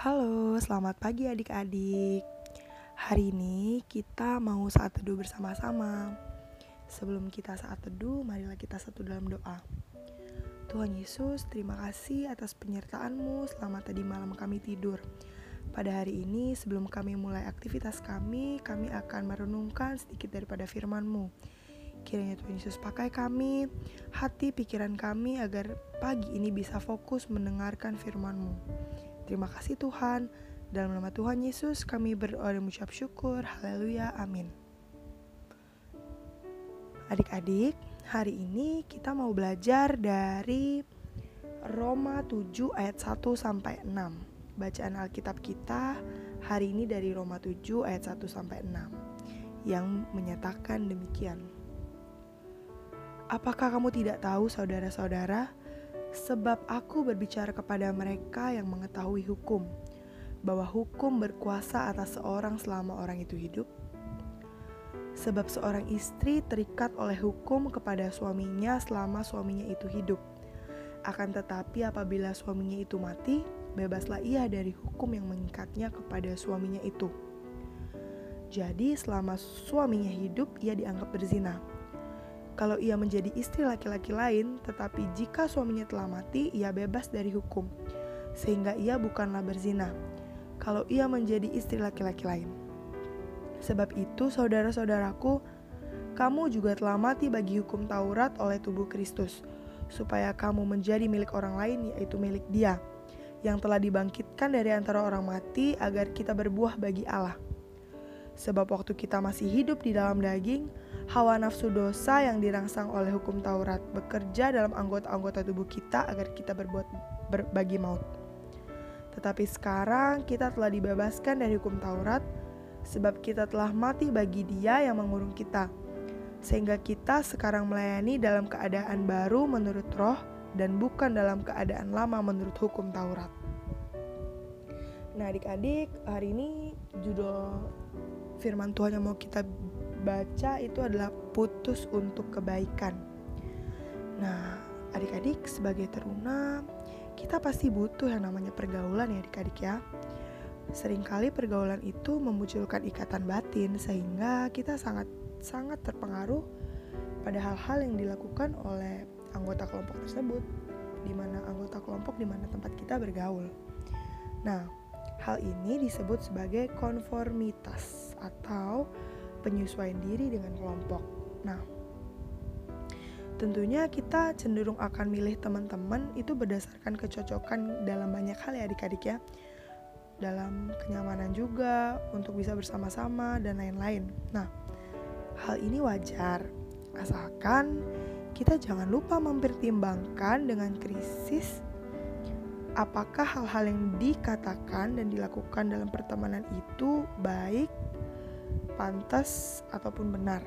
Halo, selamat pagi adik-adik. Hari ini kita mau saat teduh bersama-sama. Sebelum kita saat teduh, marilah kita satu dalam doa. Tuhan Yesus, terima kasih atas penyertaan-Mu selama tadi malam kami tidur. Pada hari ini, sebelum kami mulai aktivitas kami, kami akan merenungkan sedikit daripada firman-Mu. Kiranya Tuhan Yesus pakai kami, hati pikiran kami agar pagi ini bisa fokus mendengarkan firman-Mu. Terima kasih Tuhan. Dalam nama Tuhan Yesus kami berdoa dan mengucap syukur. Haleluya. Amin. Adik-adik, hari ini kita mau belajar dari Roma 7 ayat 1 sampai 6. Bacaan Alkitab kita hari ini dari Roma 7 ayat 1 sampai 6 yang menyatakan demikian. Apakah kamu tidak tahu saudara-saudara sebab aku berbicara kepada mereka yang mengetahui hukum, bahwa hukum berkuasa atas seorang selama orang itu hidup. Sebab seorang istri terikat oleh hukum kepada suaminya selama suaminya itu hidup. Akan tetapi apabila suaminya itu mati, bebaslah ia dari hukum yang mengikatnya kepada suaminya itu. Jadi selama suaminya hidup, ia dianggap berzina kalau ia menjadi istri laki-laki lain, tetapi jika suaminya telah mati, ia bebas dari hukum, sehingga ia bukanlah berzina. Kalau ia menjadi istri laki-laki lain, sebab itu, saudara-saudaraku, kamu juga telah mati bagi hukum Taurat oleh tubuh Kristus, supaya kamu menjadi milik orang lain, yaitu milik Dia yang telah dibangkitkan dari antara orang mati, agar kita berbuah bagi Allah. Sebab waktu kita masih hidup di dalam daging, hawa nafsu dosa yang dirangsang oleh hukum Taurat bekerja dalam anggota-anggota tubuh kita agar kita berbuat berbagi maut. Tetapi sekarang kita telah dibebaskan dari hukum Taurat sebab kita telah mati bagi Dia yang mengurung kita. Sehingga kita sekarang melayani dalam keadaan baru menurut roh dan bukan dalam keadaan lama menurut hukum Taurat. Nah, adik-adik, hari ini judul firman Tuhan yang mau kita baca itu adalah putus untuk kebaikan. Nah, adik-adik sebagai teruna, kita pasti butuh yang namanya pergaulan ya adik-adik ya. Seringkali pergaulan itu memunculkan ikatan batin sehingga kita sangat sangat terpengaruh pada hal-hal yang dilakukan oleh anggota kelompok tersebut di mana anggota kelompok di mana tempat kita bergaul. Nah, hal ini disebut sebagai konformitas atau penyesuaian diri dengan kelompok. Nah, tentunya kita cenderung akan milih teman-teman itu berdasarkan kecocokan dalam banyak hal ya adik-adik ya. Dalam kenyamanan juga, untuk bisa bersama-sama dan lain-lain. Nah, hal ini wajar asalkan kita jangan lupa mempertimbangkan dengan krisis apakah hal-hal yang dikatakan dan dilakukan dalam pertemanan itu baik pantas ataupun benar.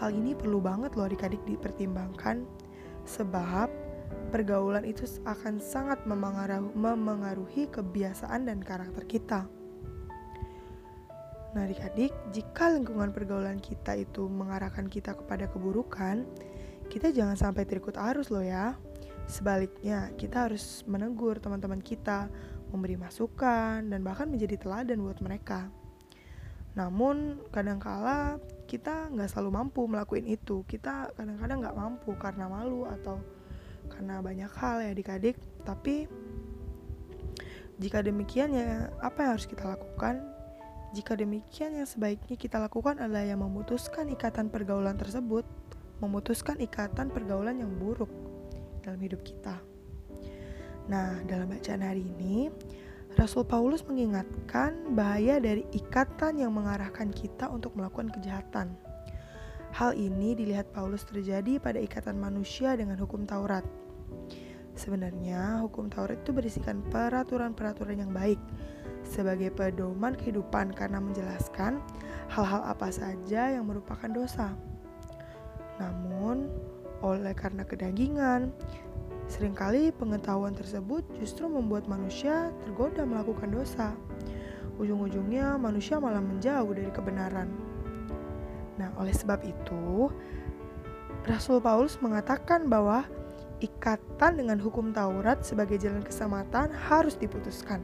Hal ini perlu banget loh adik-adik dipertimbangkan sebab pergaulan itu akan sangat memengaruhi kebiasaan dan karakter kita. Nah adik-adik, jika lingkungan pergaulan kita itu mengarahkan kita kepada keburukan, kita jangan sampai terikut arus loh ya. Sebaliknya, kita harus menegur teman-teman kita, memberi masukan, dan bahkan menjadi teladan buat mereka. Namun kadangkala kita nggak selalu mampu melakukan itu. Kita kadang-kadang nggak mampu karena malu atau karena banyak hal ya adik-adik. Tapi jika demikian ya apa yang harus kita lakukan? Jika demikian yang sebaiknya kita lakukan adalah yang memutuskan ikatan pergaulan tersebut, memutuskan ikatan pergaulan yang buruk dalam hidup kita. Nah, dalam bacaan hari ini, Rasul Paulus mengingatkan bahaya dari ikatan yang mengarahkan kita untuk melakukan kejahatan. Hal ini dilihat Paulus terjadi pada ikatan manusia dengan hukum Taurat. Sebenarnya, hukum Taurat itu berisikan peraturan-peraturan yang baik sebagai pedoman kehidupan karena menjelaskan hal-hal apa saja yang merupakan dosa. Namun, oleh karena kedagingan, Seringkali pengetahuan tersebut justru membuat manusia tergoda melakukan dosa. Ujung-ujungnya manusia malah menjauh dari kebenaran. Nah, oleh sebab itu, Rasul Paulus mengatakan bahwa ikatan dengan hukum Taurat sebagai jalan keselamatan harus diputuskan.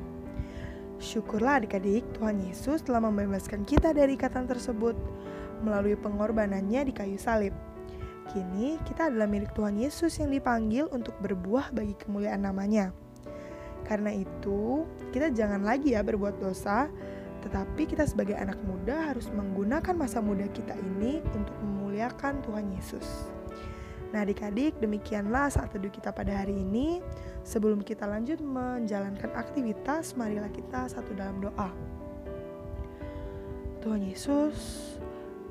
Syukurlah adik-adik, Tuhan Yesus telah membebaskan kita dari ikatan tersebut melalui pengorbanannya di kayu salib. Kini kita adalah milik Tuhan Yesus yang dipanggil untuk berbuah bagi kemuliaan namanya. Karena itu, kita jangan lagi ya berbuat dosa, tetapi kita sebagai anak muda harus menggunakan masa muda kita ini untuk memuliakan Tuhan Yesus. Nah adik-adik demikianlah saat teduh kita pada hari ini Sebelum kita lanjut menjalankan aktivitas Marilah kita satu dalam doa Tuhan Yesus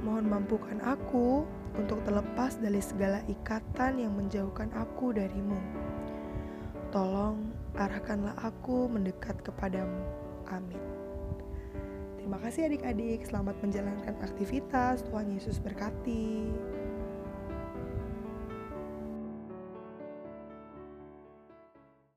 Mohon mampukan aku untuk terlepas dari segala ikatan yang menjauhkan aku darimu Tolong arahkanlah aku mendekat kepadamu Amin Terima kasih adik-adik, selamat menjalankan aktivitas. Tuhan Yesus berkati.